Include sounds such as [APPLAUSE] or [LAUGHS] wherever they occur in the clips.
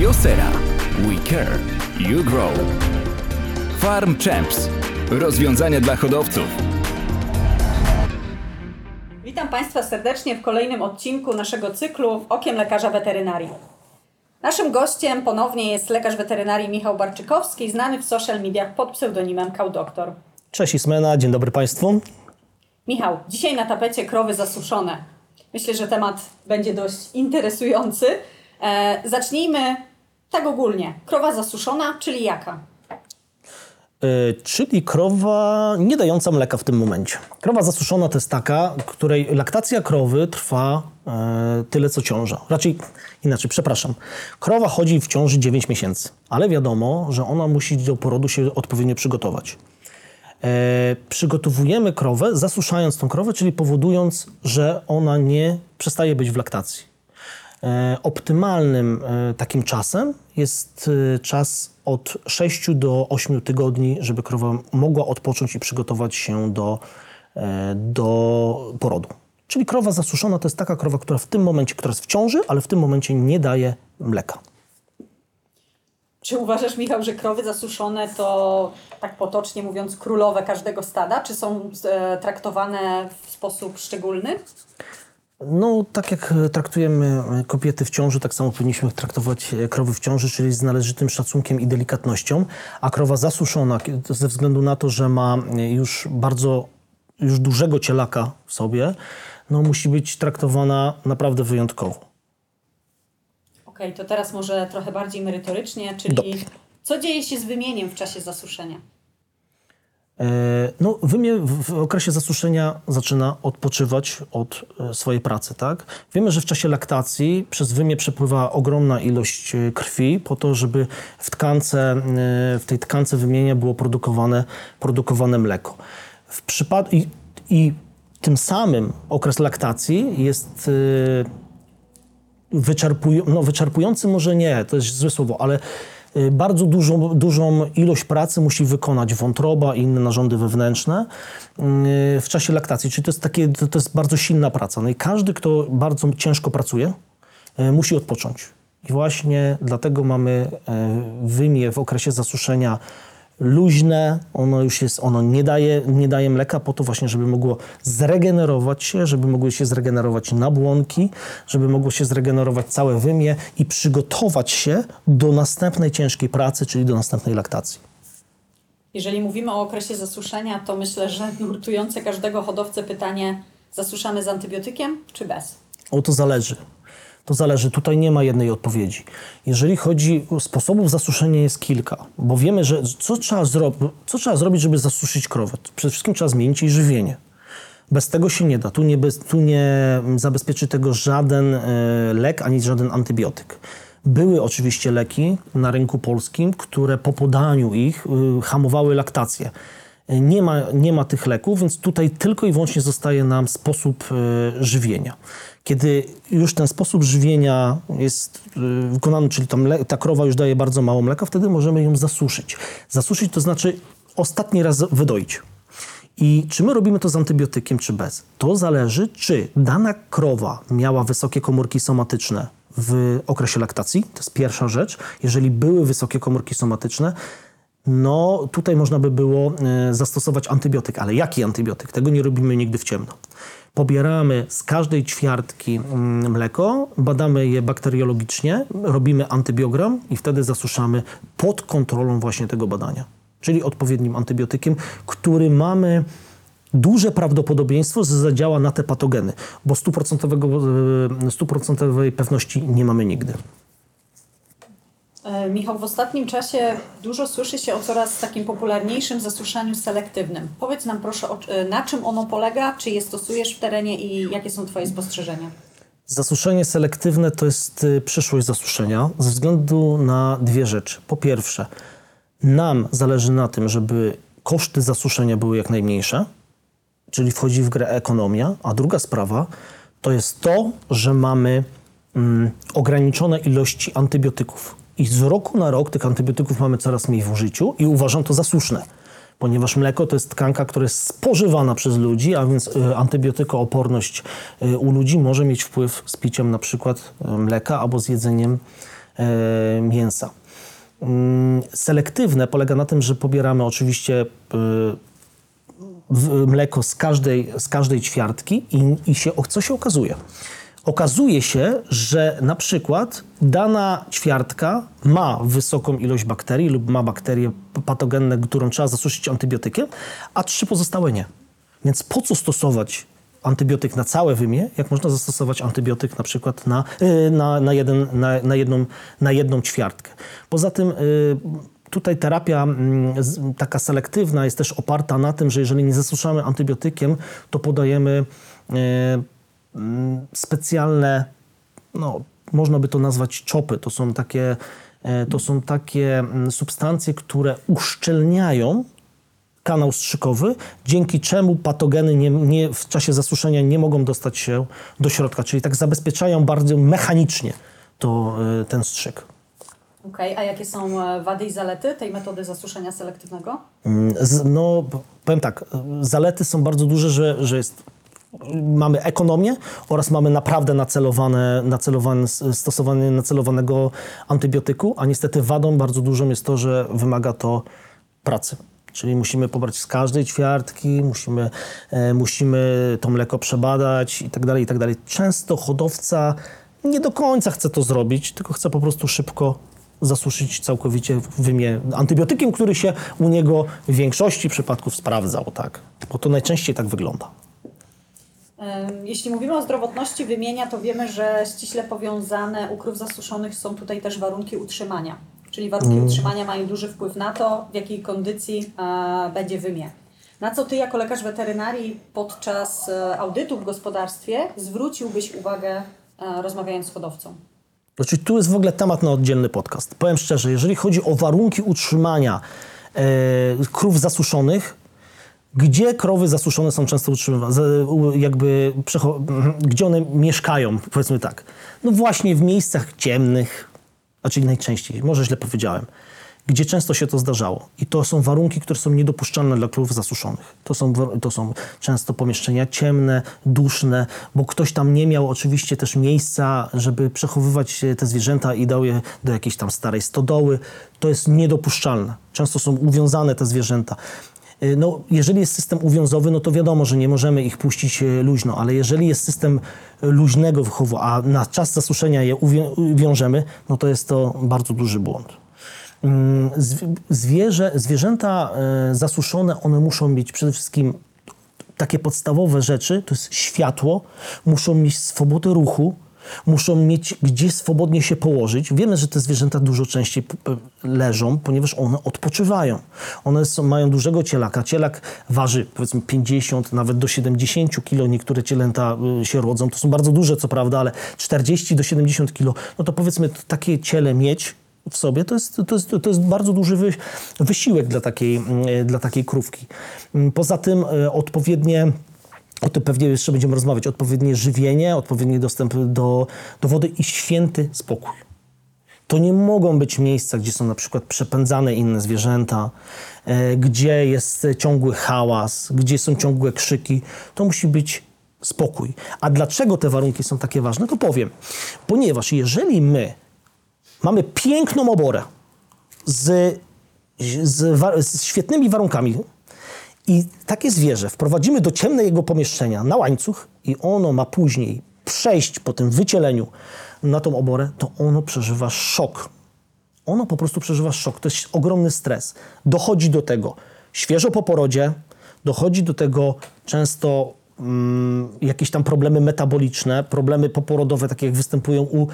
Josera. We care. You grow. Farm Champs. Rozwiązania dla hodowców. Witam Państwa serdecznie w kolejnym odcinku naszego cyklu Okiem Lekarza Weterynarii. Naszym gościem ponownie jest lekarz weterynarii Michał Barczykowski, znany w social mediach pod pseudonimem Kaudoktor. Cześć Ismena, dzień dobry Państwu. Michał, dzisiaj na tapecie krowy zasuszone. Myślę, że temat będzie dość interesujący. E, zacznijmy tak ogólnie. Krowa zasuszona, czyli jaka? Yy, czyli krowa nie dająca mleka w tym momencie. Krowa zasuszona to jest taka, której laktacja krowy trwa yy, tyle co ciąża. Raczej inaczej, przepraszam. Krowa chodzi w ciąży 9 miesięcy, ale wiadomo, że ona musi do porodu się odpowiednio przygotować. E, przygotowujemy krowę, zasuszając tą krowę, czyli powodując, że ona nie przestaje być w laktacji. E, optymalnym e, takim czasem jest e, czas od 6 do 8 tygodni, żeby krowa mogła odpocząć i przygotować się do, do porodu. Czyli krowa zasuszona to jest taka krowa, która w tym momencie, która jest w ciąży, ale w tym momencie nie daje mleka. Czy uważasz, Michał, że krowy zasuszone to, tak potocznie mówiąc, królowe każdego stada? Czy są traktowane w sposób szczególny? No, tak jak e, traktujemy e, kobiety w ciąży, tak samo powinniśmy traktować e, krowy w ciąży, czyli z należytym szacunkiem i delikatnością. A krowa zasuszona, ze względu na to, że ma już bardzo, już dużego cielaka w sobie, no musi być traktowana naprawdę wyjątkowo. Okej, to teraz może trochę bardziej merytorycznie, czyli Dobrze. co dzieje się z wymieniem w czasie zasuszenia? E, No, wymie w okresie zasuszenia zaczyna odpoczywać od e, swojej pracy, tak? Wiemy, że w czasie laktacji przez wymie przepływa ogromna ilość e, krwi po to, żeby w tkance, w tej tkance wymienia było produkowane, produkowane mleko. W przypadku i, i tym samym okres laktacji jest wyczerpują, no wyczerpujący może nie, to jest złe słowo, ale bardzo dużą, dużą ilość pracy musi wykonać wątroba i inne narządy wewnętrzne y, w czasie laktacji. Czyli to jest, takie, to, jest bardzo silna praca. No i każdy, kto bardzo ciężko pracuje, y, musi odpocząć. I właśnie dlatego mamy y, wymie w okresie zasuszenia luźne, ono już jest, ono nie daje, nie daje mleka po to właśnie, żeby mogło zregenerować się, żeby mogły się zregenerować nabłonki, żeby mogło się zregenerować całe wymie i przygotować się do następnej ciężkiej pracy, czyli do następnej laktacji. Jeżeli mówimy o okresie zasuszenia, to myślę, że nurtujące każdego hodowcę pytanie, zasuszamy z antybiotykiem czy bez? O to zależy. To zależy, tutaj nie ma jednej odpowiedzi. Jeżeli chodzi o sposobów zasuszenia jest kilka, bo wiemy, że co trzeba, zro- co trzeba zrobić, żeby zasuszyć krowę? Przede wszystkim trzeba zmienić jej żywienie. Bez tego się nie da. Tu nie, bez, tu nie zabezpieczy tego żaden e, lek ani żaden antybiotyk. Były oczywiście leki na rynku polskim, które po podaniu ich y, hamowały laktację. Nie ma, nie ma tych leków, więc tutaj tylko i wyłącznie zostaje nam sposób e, żywienia. Kiedy już ten sposób żywienia jest e, wykonany, czyli ta, krowa już daje bardzo mało mleka, wtedy możemy ją zasuszyć. Zasuszyć to znaczy ostatni raz wydoić. I czy my robimy to z antybiotykiem, czy bez? To zależy, czy dana krowa miała wysokie komórki somatyczne w okresie laktacji. To jest pierwsza rzecz. Jeżeli były wysokie komórki somatyczne, no tutaj można by było e, zastosować antybiotyk. Ale jaki antybiotyk? Tego nie robimy nigdy w ciemno. Pobieramy z każdej ćwiartki mm, mleko, badamy je bakteriologicznie, robimy antybiogram i wtedy zasuszamy pod kontrolą właśnie tego badania. Czyli odpowiednim antybiotykiem, który mamy duże prawdopodobieństwo, że zadziała na te patogeny, bo e, stuprocentowej pewności nie mamy nigdy. E, Michał, w ostatnim czasie dużo słyszy się o coraz takim popularniejszym zasuszaniu selektywnym. Powiedz nam proszę, e, na czym ono polega, czy je stosujesz w terenie i jakie są Twoje spostrzeżenia? Zasuszenie selektywne to jest y, przyszłość zasuszenia ze względu na dwie rzeczy. Po pierwsze, nam zależy na tym, żeby koszty zasuszenia były jak najmniejsze, czyli wchodzi w grę ekonomia, a druga sprawa to jest to, że mamy mm, ograniczone ilości antybiotyków. I z roku na rok tych antybiotyków mamy coraz mniej w użyciu i uważam to za słuszne. ponieważ mleko to jest tkanka, która jest spożywana przez ludzi, a więc y, antybiotykooporność y, u ludzi może mieć wpływ z piciem na przykład y, mleka albo z jedzeniem mięsa. Mm, Selektywne polega na tym, że pobieramy oczywiście mleko z każdej, z każdej ćwiartki i, i się, co się okazuje? Okazuje się, że na przykład dana ćwiartka ma wysoką ilość bakterii lub ma bakterie patogenne, którą trzeba zasuszyć antybiotykiem, a trzy pozostałe nie. Więc po co stosować antybiotyk na całe wymie, jak można zastosować antybiotyk na przykład na, y, na, na, jeden, na, na, jedną, na jedną ćwiartkę. Poza tym y, tutaj terapia mm, taka selektywna jest też oparta na tym, że jeżeli nie zasuszamy antybiotykiem, to podajemy y, specjalne, no, można by to nazwać czopy. To są takie, e, to są takie mm, substancje, które uszczelniają kanał strzykowy, dzięki czemu patogeny nie, nie, w czasie zasuszenia nie mogą dostać się do środka, czyli tak zabezpieczają bardzo mechanicznie to, e, ten strzyk. Okej, a jakie są e, wady i zalety tej metody zasuszenia selektywnego? Mm, no, powiem tak, zalety są bardzo duże, że, że jest, mamy ekonomię oraz mamy naprawdę nacelowane, nacelowane, stosowanie nacelowanego antybiotyku, a niestety wadą bardzo dużą jest to, że wymaga to pracy. Czyli musimy pobrać z każdej ćwiartki, musimy, e, musimy to mleko przebadać i tak dalej, i tak dalej. Często hodowca nie do końca chce to zrobić, tylko chce po prostu szybko zasuszyć całkowicie wymie antybiotykiem, który się u niego w większości przypadków sprawdzał, tak? Bo to najczęściej tak wygląda. Jeśli mówimy o zdrowotności wymienia, to wiemy, że ściśle powiązane u krów zasuszonych są tutaj też warunki utrzymania. Czyli warunki utrzymania mają duży wpływ na to, w jakiej kondycji e, będzie wymie. Na co Ty jako lekarz weterynarii podczas e, audytu w gospodarstwie zwróciłbyś uwagę e, rozmawiając z hodowcą? Znaczy, tu jest w ogóle temat na oddzielny podcast. Powiem szczerze, jeżeli chodzi o warunki utrzymania e, krów zasuszonych, gdzie krowy zasuszone są często utrzymywane, jakby [CLEARS THROAT] gdzie one mieszkają, powiedzmy tak. No właśnie w miejscach ciemnych, znaczy najczęściej, może źle powiedziałem, gdzie często się to zdarzało. I to są warunki, które są niedopuszczalne dla krów zasuszonych. To są, to są często pomieszczenia ciemne, duszne, bo ktoś tam nie miał oczywiście też miejsca, żeby przechowywać te zwierzęta i dał je do jakiejś tam starej stodoły. To jest niedopuszczalne. Często są uwiązane te zwierzęta. E, No, jeżeli jest system uwiązowy, no to wiadomo, że nie możemy ich puścić e, luźno, ale jeżeli jest system e, luźnego wychowu, a na czas zasuszenia je uwią- wiążemy, no to jest to bardzo duży błąd. Mm, zwi- Zwierzę, zwierzęta zasuszone, one muszą mieć przede wszystkim takie podstawowe rzeczy, to jest światło, muszą mieć swobodę ruchu, muszą mieć gdzie swobodnie się położyć. Wiemy, że te zwierzęta dużo częściej leżą, ponieważ one odpoczywają. One są, mają dużego cielaka. Cielak waży powiedzmy 50, nawet do 70 kg. Niektóre cielęta y, się rodzą. To są bardzo duże, co prawda, ale 40 do 70 kg. No to powiedzmy takie ciele mieć w sobie, to jest, to jest, to jest bardzo duży wy, wysiłek dla takiej, mm, dla takiej krówki. Mm, Poza tym e, odpowiednie o tym pewnie jeszcze będziemy rozmawiać. Odpowiednie żywienie, odpowiedni dostęp do, do wody i święty spokój. To nie mogą być miejsca, gdzie są na przykład przepędzane inne zwierzęta, e, gdzie jest ciągły hałas, gdzie są ciągłe krzyki. To musi być spokój. A dlaczego te warunki są takie ważne, to powiem. Ponieważ jeżeli my mamy piękną oborę z, z, z świetnymi warunkami i takie zwierzę wprowadzimy do ciemnego pomieszczenia na łańcuch i ono ma później przejść po tym wycieleniu na tą oborę, to ono przeżywa szok. Ono po prostu przeżywa szok. To jest ogromny stres. Dochodzi do tego świeżo po porodzie, dochodzi do tego często mm, jakieś tam problemy metaboliczne, problemy poporodowe, takie jak występują u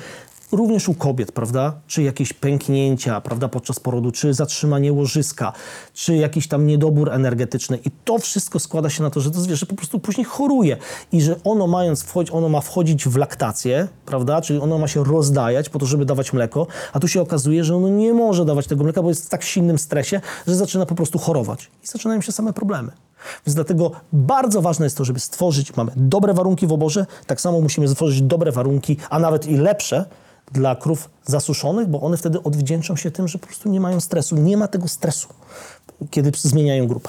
również u kobiet, prawda? Czy jakieś pęknięcia, prawda, podczas porodu, czy zatrzymanie łożyska, czy jakiś tam niedobór energetyczny. I to wszystko składa się na to, że to zwierzę po prostu później choruje i że ono mając ono ma wchodzić w laktację, prawda? Czyli ono ma się rozdajać po to, żeby dawać mleko, a tu się okazuje, że ono nie może dawać tego mleka, bo jest w tak silnym stresie, że zaczyna po prostu chorować i zaczynają się same problemy. Więc dlatego bardzo ważne jest to, żeby stworzyć, mamy dobre warunki w oborze, tak samo musimy stworzyć dobre warunki, a nawet i lepsze dla krów zasuszonych, bo one wtedy odwdzięczą się tym, że po prostu nie mają stresu. Nie ma tego stresu, kiedy zmieniają grupę.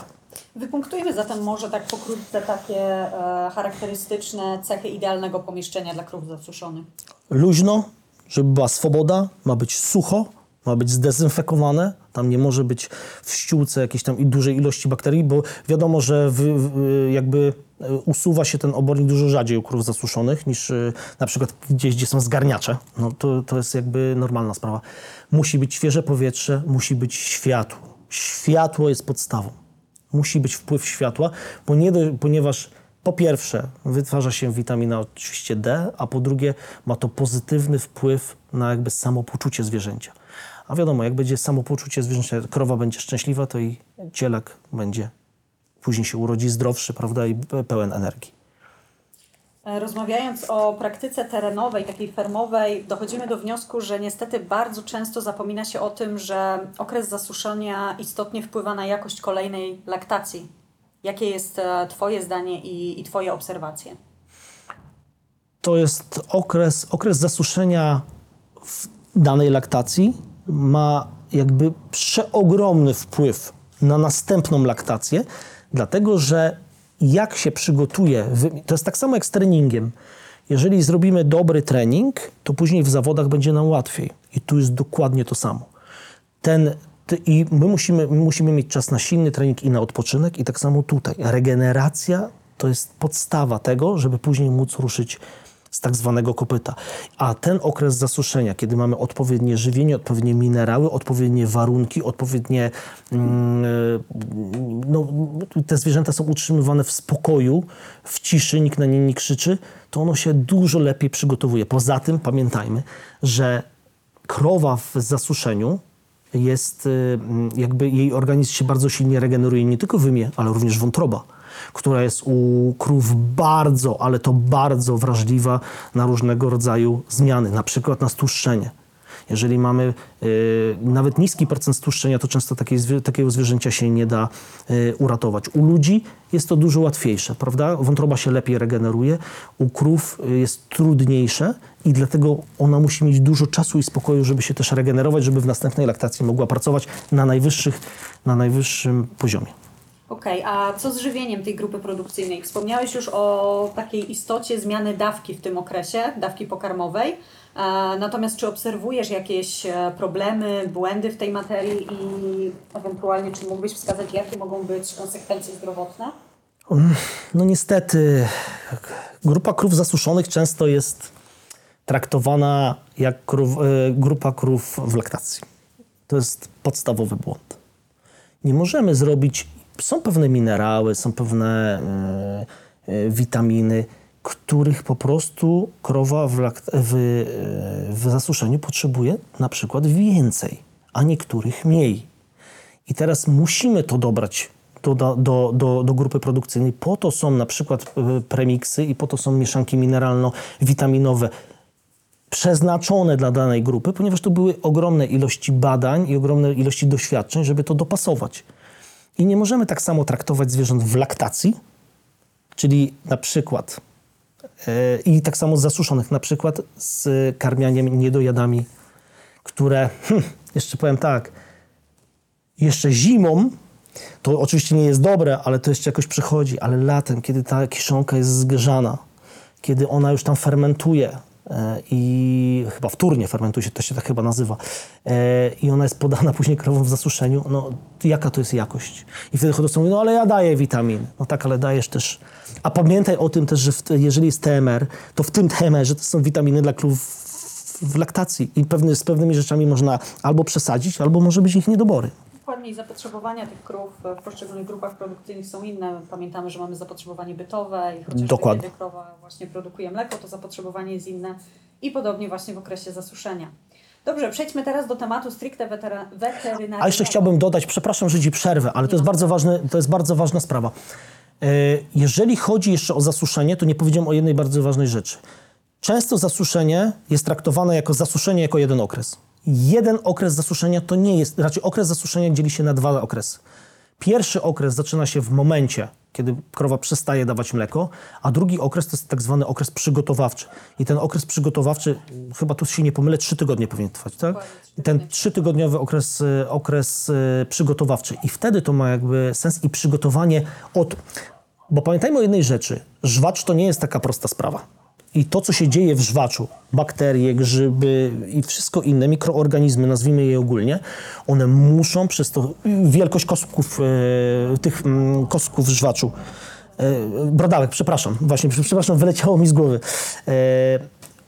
Wypunktujmy zatem może tak pokrótce takie e, charakterystyczne cechy idealnego pomieszczenia dla krów zasuszonych. Luźno, żeby była swoboda, ma być sucho, ma być zdezynfekowane, tam nie może być w ściółce jakiejś tam dużej ilości bakterii, bo wiadomo, że wy, wy, jakby usuwa się ten obornik dużo rzadziej u krów zasuszonych niż e, na przykład gdzieś, gdzie są zgarniacze. No to, to jest jakby normalna sprawa. Musi być świeże powietrze, musi być światło. Światło jest podstawą. Musi być wpływ światła, bo nie ponieważ po pierwsze wytwarza się witamina oczywiście D, a po drugie ma to pozytywny wpływ na jakby samopoczucie zwierzęcia. A wiadomo, jak będzie samopoczucie zwierzęcia, krowa będzie szczęśliwa, to i cielek będzie później się urodzi zdrowszy, prawda, i pełen energii. E, Rozmawiając o praktyce terenowej, takiej fermowej, dochodzimy do wniosku, że niestety bardzo często zapomina się o tym, że okres zasuszenia istotnie wpływa na jakość kolejnej laktacji. Jakie jest e, Twoje zdanie i, i Twoje obserwacje? to jest okres, okres zasuszenia w danej laktacji ma jakby przeogromny wpływ na następną laktację, dlatego że jak się przygotuje, to jest tak samo jak z treningiem. Jeżeli zrobimy dobry trening, to później w zawodach będzie nam łatwiej. I tu jest dokładnie to samo. Ten, I my musimy, my musimy mieć czas na silny trening i na odpoczynek, i tak samo tutaj. Regeneracja to jest podstawa tego, żeby później móc ruszyć z tak zwanego kopyta. A ten okres zasuszenia, kiedy mamy odpowiednie żywienie, odpowiednie minerały, odpowiednie warunki, odpowiednie. Mm, no, te zwierzęta są utrzymywane w spokoju, w ciszy, nikt na nie nie krzyczy, to ono się dużo lepiej przygotowuje. Poza tym pamiętajmy, że krowa w zasuszeniu jest, y, jakby jej organizm się bardzo silnie regeneruje, nie tylko wymie, ale również wątroba, która jest u krów bardzo, ale to bardzo wrażliwa na różnego rodzaju zmiany, na przykład na stłuszczenie. Jeżeli mamy y, nawet niski procent stłuszczenia, to często takiej, takiego zwierzęcia się nie da y, uratować. U ludzi jest to dużo łatwiejsze, prawda? Wątroba się lepiej regeneruje, u krów y, jest trudniejsze i dlatego ona musi mieć dużo czasu i spokoju, żeby się też regenerować, żeby w następnej laktacji mogła pracować na, najwyższych, na najwyższym poziomie. Okej, a co z żywieniem tej grupy produkcyjnej? Wspomniałeś już o takiej istocie zmiany dawki w tym okresie, dawki pokarmowej. E, Natomiast czy obserwujesz jakieś e, problemy, błędy w tej materii i ewentualnie czy mógłbyś wskazać, jakie mogą być konsekwencje zdrowotne? No niestety, grupa krów zasuszonych często jest traktowana jak krów, e, grupa krów w laktacji. To jest podstawowy błąd. Nie możemy zrobić. Są pewne minerały, są pewne e, e, witaminy, których po prostu krowa w, w, e, w zasuszeniu potrzebuje na przykład więcej, a niektórych mniej. I teraz musimy to dobrać do, do, do, do grupy produkcyjnej. Po to są na przykład premiksy i po to są mieszanki mineralno-witaminowe przeznaczone dla danej grupy, ponieważ to były ogromne ilości badań i ogromne ilości doświadczeń, żeby to dopasować. I nie możemy tak samo traktować zwierząt w laktacji, czyli na przykład e, i tak samo z zasuszonych, na przykład z karmianiem niedojadami, które, hm, jeszcze powiem tak, jeszcze zimą, to oczywiście nie jest dobre, ale to jeszcze jakoś przechodzi, ale latem, kiedy ta kiszonka jest zgrzana, kiedy ona już tam fermentuje i chyba wtórnie fermentuje się, to się tak chyba nazywa, e, i ona jest podana [LAUGHS] później krową w zasuszeniu, no jaka to jest jakość? I wtedy chodzą mówią, no ale ja daję witamin. No tak, ale dajesz też... A pamiętaj o tym też, że jeżeli jest TMR, to w tym TMR-ze to są witaminy dla krów w laktacji i pewny, z pewnymi rzeczami można albo przesadzić, albo może być ich niedobory. Dokładnie i zapotrzebowania tych krów w poszczególnych grupach produkcyjnych są inne. Pamiętamy, że mamy zapotrzebowanie bytowe i chociażby Dokładnie. krowa właśnie produkuje mleko, to zapotrzebowanie jest inne i podobnie właśnie w okresie zasuszenia. Dobrze, przejdźmy teraz do tematu stricte weterynaryjnego. A jeszcze chciałbym dodać, przepraszam, że ci przerwę, ale to jest bardzo, ważne, to jest bardzo ważna sprawa. E, Jeżeli chodzi jeszcze o zasuszenie, to nie powiedziałem o jednej bardzo ważnej rzeczy. Często zasuszenie jest traktowane jako zasuszenie jako jeden okres. Jeden okres zasuszenia to nie jest, raczej okres zasuszenia dzieli się na dwa okresy. Pierwszy okres zaczyna się w momencie, kiedy krowa przestaje dawać mleko, a drugi okres to jest tak zwany okres przygotowawczy. I ten okres przygotowawczy, chyba tu się nie pomylę, trzy tygodnie powinien trwać, tak? I ten trzytygodniowy okres, y, okres y, przygotowawczy. I wtedy to ma jakby sens i przygotowanie od... Bo pamiętajmy o jednej rzeczy. Żwacz to nie jest taka prosta sprawa. I to, co się dzieje w żwaczu, bakterie, grzyby i wszystko inne, mikroorganizmy, nazwijmy je ogólnie, one muszą przez to, wielkość kostków, e, tych mm, kostków w żwaczu, e, brodawek, przepraszam, właśnie, przepraszam, wyleciało mi z głowy, e,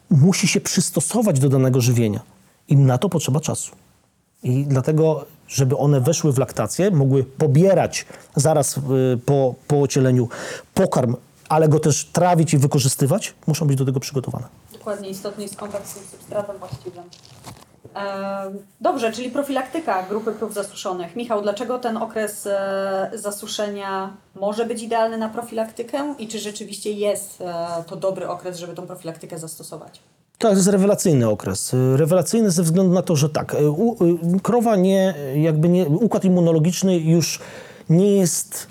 musi się przystosować do danego żywienia. I na to potrzeba czasu. I dlatego, żeby one weszły w laktację, mogły pobierać zaraz po, po ocieleniu pokarm, ale go też trawić i wykorzystywać, muszą być do tego przygotowane. Dokładnie, istotny jest kontakt z tym substratem właściwym. E, Dobrze, czyli profilaktyka grupy krów zasuszonych. Michał, dlaczego ten okres e, zasuszenia może być idealny na profilaktykę i czy rzeczywiście jest e, to dobry okres, żeby tą profilaktykę zastosować? Tak, to jest rewelacyjny okres. Rewelacyjny ze względu na to, że tak, y, krowa nie, jakby nie, układ immunologiczny już nie jest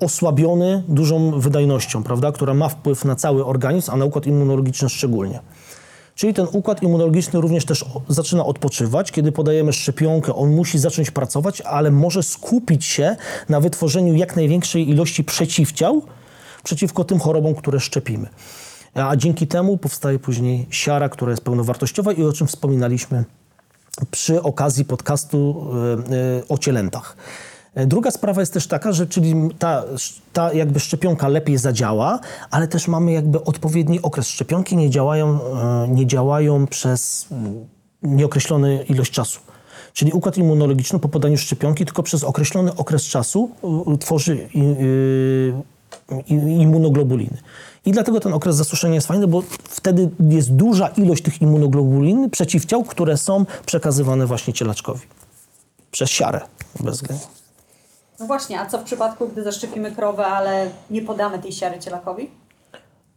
osłabiony dużą wydajnością, prawda, która ma wpływ na cały organizm, a na układ immunologiczny szczególnie. Czyli ten układ immunologiczny również też zaczyna odpoczywać. Kiedy podajemy szczepionkę, on musi zacząć pracować, ale może skupić się na wytworzeniu jak największej ilości przeciwciał przeciwko tym chorobom, które szczepimy. A dzięki temu powstaje później siara, która jest pełnowartościowa i o czym wspominaliśmy przy okazji podcastu e, e, o cielętach. E, Druga sprawa jest też taka, że czyli ta, ta jakby szczepionka lepiej zadziała, ale też mamy jakby odpowiedni okres. Szczepionki nie działają, e, nie działają przez mm, nieokreślony ilość czasu. Czyli układ immunologiczny po podaniu szczepionki tylko przez określony okres czasu tworzy y, immunoglobuliny. I dlatego ten okres zasuszenia jest fajny, bo wtedy jest duża ilość tych immunoglobulin, przeciwciał, które są przekazywane właśnie cielaczkowi. Przez siarę bezwzględnie. No właśnie, a co w przypadku, gdy zaszczepimy krowę, ale nie podamy tej siary cielakowi?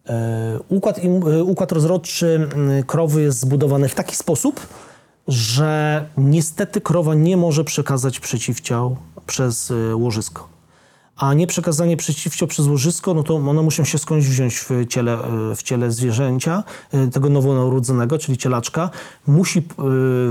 E, Układ, e, układ rozrodczy krowy jest zbudowany w taki sposób, że niestety krowa nie może przekazać przeciwciał przez e, łożysko. A nieprzekazanie przeciwciał przez łożysko, no to one muszą się skądś wziąć w ciele, e, w ciele zwierzęcia, e, tego nowonarodzonego, czyli cielaczka. Musi e,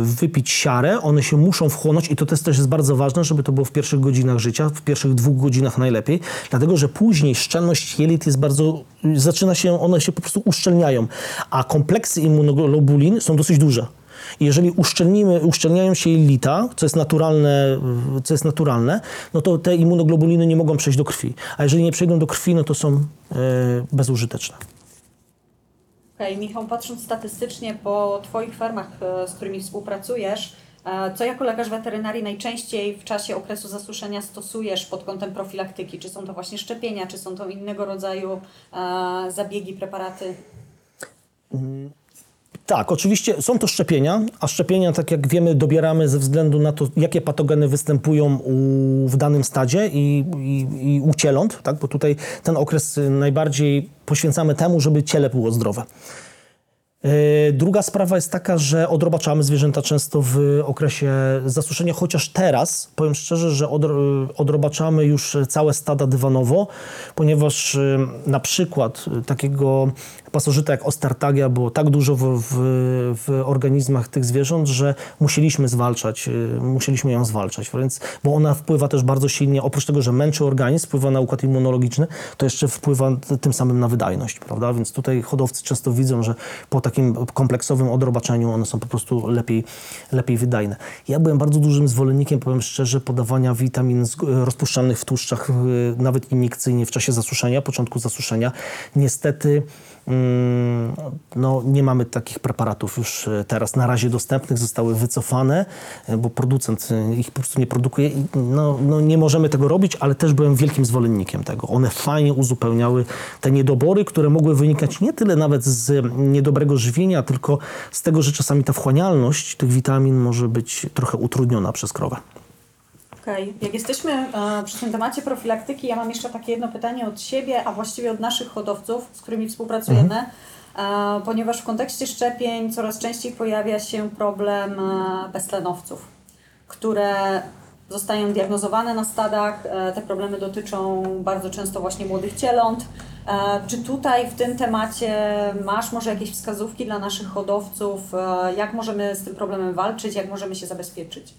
wypić siarę, one się muszą wchłonąć i to też, też jest bardzo ważne, żeby to było w pierwszych godzinach życia, w pierwszych dwóch godzinach najlepiej, dlatego że później szczelność jelit jest bardzo, zaczyna się, one się po prostu uszczelniają, a kompleksy immunoglobulin są dosyć duże. Jeżeli uszczelnimy, uszczelniają się jelita, co jest naturalne, co jest naturalne, no to te immunoglobuliny nie mogą przejść do krwi. A jeżeli nie przejdą do krwi, no to są e, bezużyteczne. Okej, Michał, patrząc statystycznie po Twoich farmach, e, z którymi współpracujesz, e, co jako lekarz weterynarii najczęściej w czasie okresu zasuszenia stosujesz pod kątem profilaktyki? Czy są to właśnie szczepienia, czy są to innego rodzaju zabiegi, preparaty? Tak, oczywiście są to szczepienia, a szczepienia, tak jak wiemy, dobieramy ze względu na to, jakie patogeny występują u, w danym stadzie i, i, i u cieląt, tak? bo tutaj ten okres najbardziej poświęcamy temu, żeby ciele było zdrowe. Yy, Druga sprawa jest taka, że odrobaczamy zwierzęta często w okresie zasuszenia, chociaż teraz powiem szczerze, że odro- odrobaczamy już całe stada dywanowo, ponieważ yy, na przykład yy, takiego pasożyta jak Ostartagia było tak dużo w, w, w organizmach tych zwierząt, że musieliśmy zwalczać, yy, musieliśmy ją zwalczać, więc, bo ona wpływa też bardzo silnie, oprócz tego, że męczy organizm, wpływa na układ immunologiczny, to jeszcze wpływa tym samym na wydajność, prawda? Więc tutaj hodowcy często widzą, że po takim kompleksowym odrobaczeniu one są po prostu lepiej, lepiej wydajne. Ja byłem bardzo dużym zwolennikiem, powiem szczerze, podawania witamin rozpuszczalnych w tłuszczach, yy, nawet iniekcyjnie w czasie zasuszenia, początku zasuszenia. Niestety no, nie mamy takich preparatów już e, teraz na razie dostępnych, zostały wycofane, e, bo producent e, ich po prostu nie produkuje. No, no, nie możemy tego robić, ale też byłem wielkim zwolennikiem tego. One fajnie uzupełniały te niedobory, które mogły wynikać nie tyle nawet z niedobrego żywienia, tylko z tego, że czasami ta wchłanialność tych witamin może być trochę utrudniona przez krowę. Okej, jak jesteśmy e, przy tym temacie profilaktyki, ja mam jeszcze takie jedno pytanie od siebie, a właściwie od naszych hodowców, z którymi współpracujemy, e, ponieważ w kontekście szczepień coraz częściej pojawia się problem e, beztlenowców, które zostają diagnozowane na stadach. Te problemy dotyczą bardzo często właśnie młodych cieląt. Czy tutaj w tym temacie masz może jakieś wskazówki dla naszych hodowców, jak możemy z tym problemem walczyć, jak możemy się zabezpieczyć?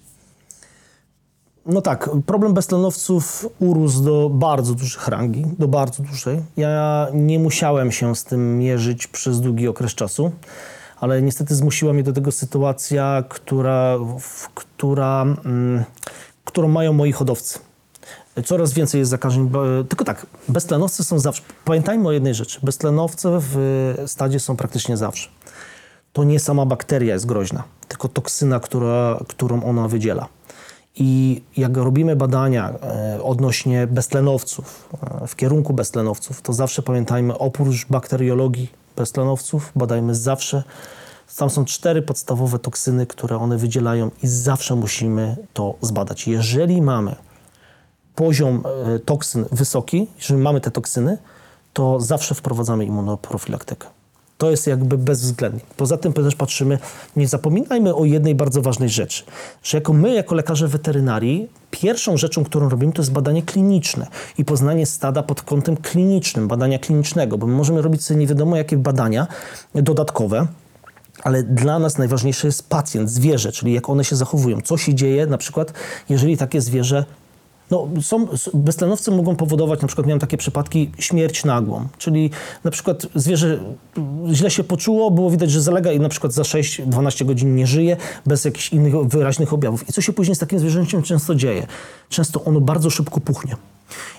No tak, problem beztlenowców urósł do bardzo dużych rangi, do bardzo dużej. Ja nie musiałem się z tym mierzyć przez długi okres czasu, ale niestety zmusiła mnie do tego sytuacja, która, w, która, mm, którą mają moi hodowcy. Coraz więcej jest zakażeń, tylko tak, beztlenowcy są zawsze, pamiętajmy o jednej rzeczy, beztlenowce w stadzie są praktycznie zawsze. To nie sama bakteria jest groźna, tylko toksyna, która, którą ona wydziela. I jak robimy badania e, odnośnie beztlenowców, e, w kierunku beztlenowców, to zawsze pamiętajmy, oprócz bakteriologii beztlenowców, badajmy zawsze, tam są cztery podstawowe toksyny, które one wydzielają i zawsze musimy to zbadać. Jeżeli mamy poziom e, toksyn wysoki, jeżeli mamy te toksyny, to zawsze wprowadzamy immunoprofilaktykę. To jest jakby bezwzględnie. Poza tym też patrzymy, nie zapominajmy o jednej bardzo ważnej rzeczy, że jako my, jako lekarze weterynarii, pierwszą rzeczą, którą robimy, to jest badanie kliniczne i poznanie stada pod kątem klinicznym, badania klinicznego, bo my możemy robić sobie nie wiadomo jakie badania dodatkowe, ale dla nas najważniejszy jest pacjent, zwierzę, czyli jak one się zachowują. Co się dzieje na przykład, jeżeli takie zwierzę no, są, beztlenowcy mogą powodować, na przykład miałem takie przypadki, śmierć nagłą, czyli na przykład zwierzę źle się poczuło, było widać, że zalega i na przykład za 6-12 godzin nie żyje, bez jakichś innych wyraźnych objawów. I co się później z takim zwierzęciem często dzieje? Często ono bardzo szybko puchnie.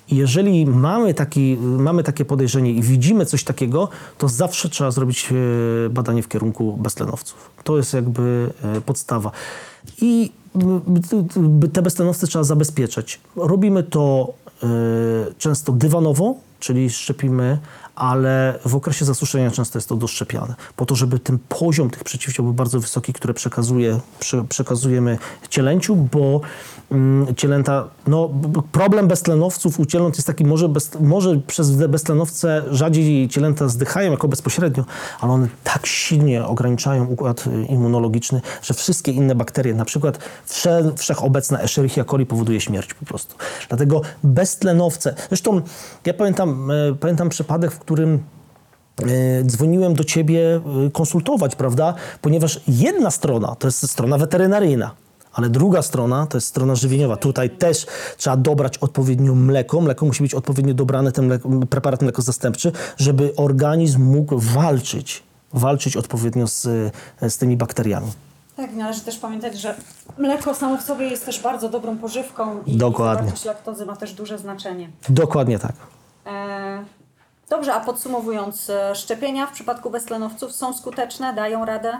I jeżeli mamy, taki, mamy takie podejrzenie i widzimy coś takiego, to zawsze trzeba zrobić e, badanie w kierunku beztlenowców. To jest jakby e, podstawa. I te beztlenowce trzeba zabezpieczać. Robimy to e, często dywanowo, czyli szczepimy, ale w okresie zasuszenia często jest to doszczepiane, po to, żeby ten poziom tych przeciwciał był bardzo wysoki, które przekazuje, prze, przekazujemy cielęciu, bo mm, cielęta, no problem beztlenowców u cieląt jest taki, może, bez, może przez beztlenowce rzadziej cielęta zdychają jako bezpośrednio, ale one tak silnie ograniczają układ y, immunologiczny, że wszystkie inne bakterie, na przykład wsze, wszechobecna Escherichia coli powoduje śmierć po prostu. Dlatego beztlenowce, zresztą ja pamiętam, e, pamiętam przypadek, w którym e, dzwoniłem do ciebie e, konsultować, prawda? Ponieważ jedna strona to jest strona weterynaryjna, ale druga strona to jest strona żywieniowa. Tutaj też trzeba dobrać odpowiednio mleko. Mleko musi być odpowiednio dobrane, ten mleko, preparat mleko zastępczy, żeby organizm mógł walczyć, walczyć odpowiednio z, z tymi bakteriami. Tak, należy też pamiętać, że mleko samo w sobie jest też bardzo dobrą pożywką i Dokładnie. zawartość laktozy ma też duże znaczenie. Dokładnie tak. E, dobrze, a podsumowując, e, szczepienia w przypadku beztlenowców są skuteczne, dają radę?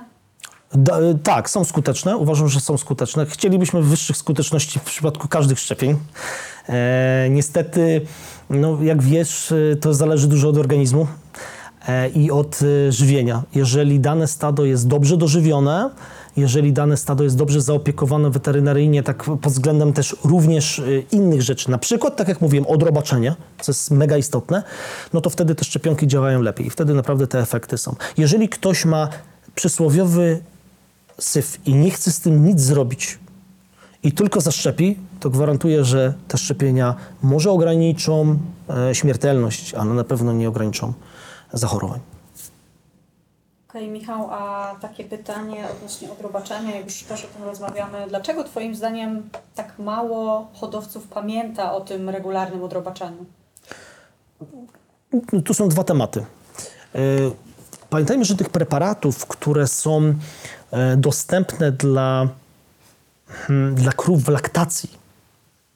Da, y, tak, są skuteczne. Uważam, że są skuteczne. Chcielibyśmy wyższych skuteczności w przypadku każdych szczepień. E, niestety, no, jak wiesz, y, to zależy dużo od organizmu e, i od żywienia. Jeżeli dane stado jest dobrze dożywione, jeżeli dane stado jest dobrze zaopiekowane weterynaryjnie, tak pod względem też również y, innych rzeczy, na przykład, tak jak mówiłem, odrobaczenie, co jest mega istotne, no to wtedy te szczepionki działają lepiej i wtedy naprawdę te efekty są. Jeżeli ktoś ma przysłowiowy syf i nie chce z tym nic zrobić i tylko zaszczepi, to gwarantuję, że te szczepienia może ograniczą e, śmiertelność, ale na pewno nie ograniczą zachorowań. Okej, Michał, a takie pytanie odnośnie odrobaczenia, jak już też o tym rozmawiamy, dlaczego Twoim zdaniem tak mało hodowców pamięta o tym regularnym odrobaczeniu? Tu są dwa tematy. E, Pamiętajmy, że tych preparatów, które są e, dostępne dla, hmm, dla krów w laktacji,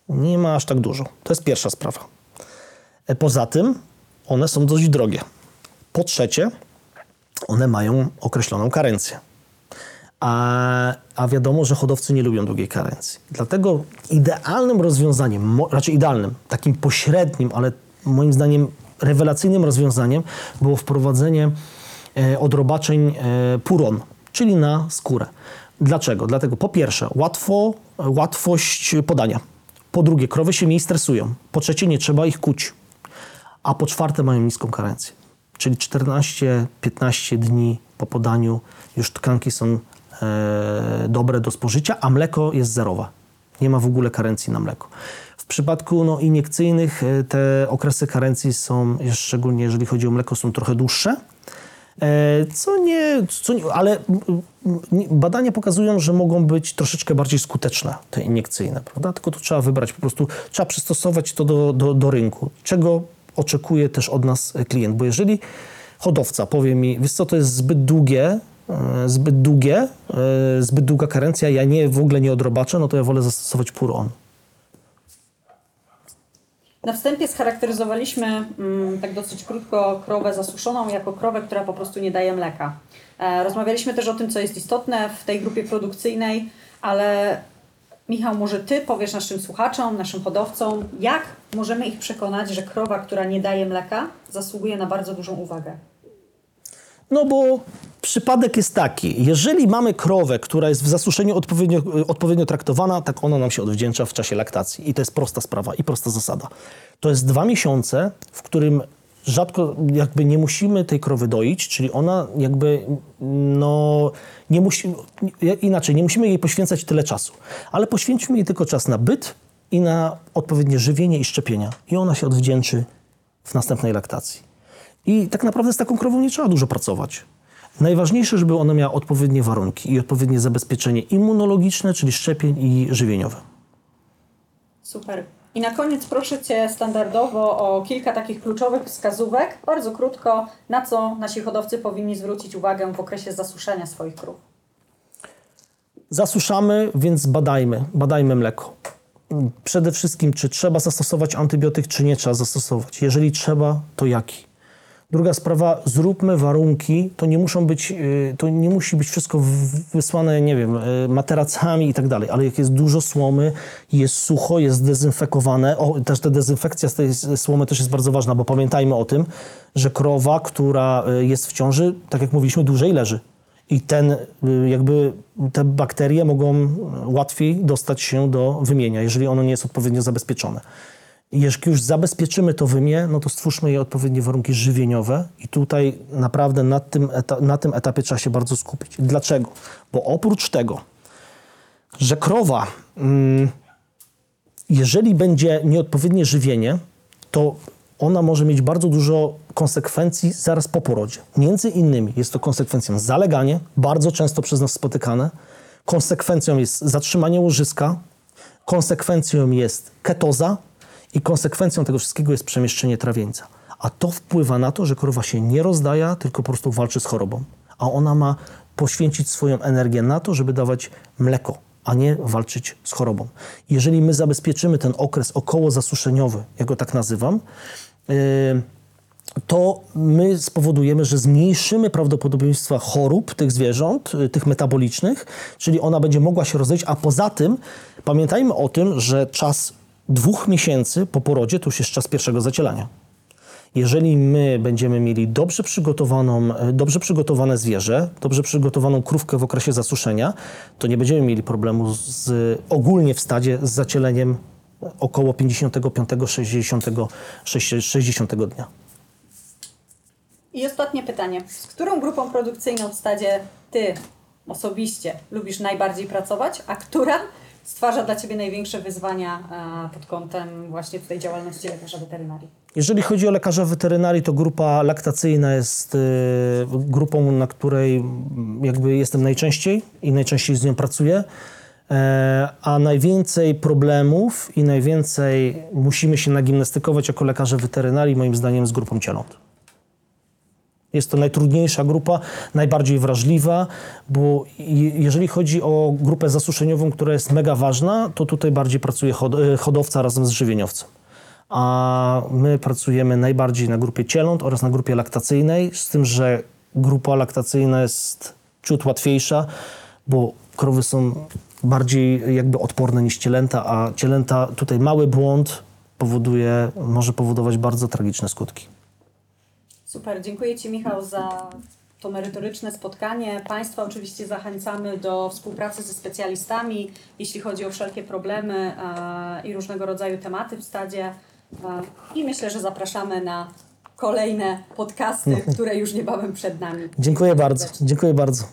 nie ma aż tak dużo. To jest pierwsza sprawa. E, Poza tym one są dość drogie. Po trzecie, one mają określoną karencję. A, a wiadomo, że hodowcy nie lubią długiej karencji. Dlatego idealnym rozwiązaniem, raczej idealnym, takim pośrednim, ale moim zdaniem rewelacyjnym rozwiązaniem było wprowadzenie e, odrobaczeń e, puron, czyli na skórę. Dlaczego? Dlatego po pierwsze łatwo, łatwość podania. Po drugie, krowy się mniej stresują. Po trzecie, nie trzeba ich kuć. A po czwarte, mają niską karencję. Czyli 14-15 dni po podaniu już tkanki są e, dobre do spożycia, a mleko jest zerowe. Nie ma w ogóle karencji na mleko. W przypadku no, iniekcyjnych e, te okresy karencji są, szczególnie jeżeli chodzi o mleko, są trochę dłuższe. E, Co nie, co nie ale badania pokazują, że mogą być troszeczkę bardziej skuteczne, te iniekcyjne, prawda? Tylko to trzeba wybrać, po prostu trzeba przystosować to do, do, do rynku, czego oczekuje też od nas e, klient. Bo jeżeli hodowca powie mi, wiesz co, to jest zbyt długie, e, zbyt długie, e, zbyt długa karencja, ja nie, w ogóle nie odrobaczę, no to ja wolę zastosować puron. Na wstępie scharakteryzowaliśmy mm, tak dosyć krótko krowę zasuszoną jako krowę, która po prostu nie daje mleka. Rozmawialiśmy też o tym, co jest istotne w tej grupie produkcyjnej, ale Michał, może Ty powiesz naszym słuchaczom, naszym hodowcom, jak możemy ich przekonać, że krowa, która nie daje mleka, zasługuje na bardzo dużą uwagę. No bo przypadek jest taki, jeżeli mamy krowę, która jest w zasuszeniu odpowiednio, odpowiednio traktowana, tak ona nam się odwdzięcza w czasie laktacji. I to jest prosta sprawa i prosta zasada. To jest dwa miesiące, w którym rzadko jakby nie musimy tej krowy doić, czyli ona jakby no nie musi, inaczej, nie musimy jej poświęcać tyle czasu, ale poświęćmy jej tylko czas na byt i na odpowiednie żywienie i szczepienia. I ona się odwdzięczy w następnej laktacji. I tak naprawdę z taką krową nie trzeba dużo pracować. Najważniejsze, żeby ona miała odpowiednie warunki i odpowiednie zabezpieczenie immunologiczne, czyli szczepień i żywieniowe. Super. I na koniec proszę Cię standardowo o kilka takich kluczowych wskazówek, bardzo krótko, na co nasi hodowcy powinni zwrócić uwagę w okresie zasuszenia swoich krów. Zasuszamy, więc badajmy, badajmy mleko. Przede wszystkim, czy trzeba zastosować antybiotyk, czy nie trzeba zastosować. Jeżeli trzeba, to jaki? Druga sprawa, zróbmy warunki, to nie muszą być, y, to nie musi być wszystko wysłane, nie wiem, y, materacami i tak dalej, ale jak jest dużo słomy, jest sucho, jest dezynfekowane, o, też ta dezynfekcja z tej słomy też jest bardzo ważna, bo pamiętajmy o tym, że krowa, która y, jest w ciąży, tak jak mówiliśmy, dłużej leży. I ten, jakby te bakterie mogą łatwiej dostać się do wymienia, jeżeli ono nie jest odpowiednio zabezpieczone. Jeśli już zabezpieczymy to wymię, no to stwórzmy jej odpowiednie warunki żywieniowe i tutaj naprawdę na tym, na tym etapie trzeba się bardzo skupić. Dlaczego? Bo oprócz tego, że krowa, mm, jeżeli będzie nieodpowiednie żywienie, to ona może mieć bardzo dużo konsekwencji zaraz po porodzie. Między innymi jest to konsekwencją zaleganie, bardzo często przez nas spotykane. Konsekwencją jest zatrzymanie łożyska, konsekwencją jest ketoza i konsekwencją tego wszystkiego jest przemieszczenie trawieńca. A to wpływa na to, że krowa się nie rozdaja, tylko po prostu walczy z chorobą. A ona ma poświęcić swoją energię na to, żeby dawać mleko, a nie walczyć z chorobą. Jeżeli my zabezpieczymy ten okres okołozasuszeniowy, ja go tak nazywam, yy, to my spowodujemy, że zmniejszymy prawdopodobieństwa chorób tych zwierząt, y, tych metabolicznych, czyli ona będzie mogła się rozejść, a poza tym pamiętajmy o tym, że czas dwóch miesięcy po porodzie to już jest czas pierwszego zacielania. Jeżeli my będziemy mieli dobrze, przygotowaną, e, dobrze przygotowane zwierzę, dobrze przygotowaną krówkę w okresie zasuszenia, to nie będziemy mieli problemu z, ogólnie w stadzie z zacieleniem około 55-60 60 dnia. I ostatnie pytanie. Z którą grupą produkcyjną w stadzie Ty osobiście lubisz najbardziej pracować, a która stwarza dla Ciebie największe wyzwania e, pod kątem właśnie tej działalności lekarza weterynarii? Jeżeli chodzi o lekarza weterynarii, to grupa laktacyjna jest y, grupą, na której jakby jestem najczęściej i najczęściej z nią pracuję. E, a najwięcej problemów i najwięcej musimy się nagimnastykować jako lekarze weterynarii, moim zdaniem, z grupą cieląt. Jest to najtrudniejsza grupa, najbardziej wrażliwa, bo jeżeli chodzi o grupę zasuszeniową, która jest mega ważna, to tutaj bardziej pracuje e, hodowca razem z żywieniowcem. A my pracujemy najbardziej na grupie cieląt oraz na grupie laktacyjnej, z tym, że grupa laktacyjna jest ciut łatwiejsza, bo krowy są bardziej jakby odporne niż cielęta, a cielęta tutaj mały błąd powoduje, może powodować bardzo tragiczne skutki. Super, dziękuję Ci Michał za to merytoryczne spotkanie. Państwa oczywiście zachęcamy do współpracy ze specjalistami, jeśli chodzi o wszelkie problemy e, i różnego rodzaju tematy w stadzie. E, I myślę, że zapraszamy na kolejne podcasty, [LAUGHS] które już niebawem przed nami. Dziękuję bardzo. Dziękuję bardzo.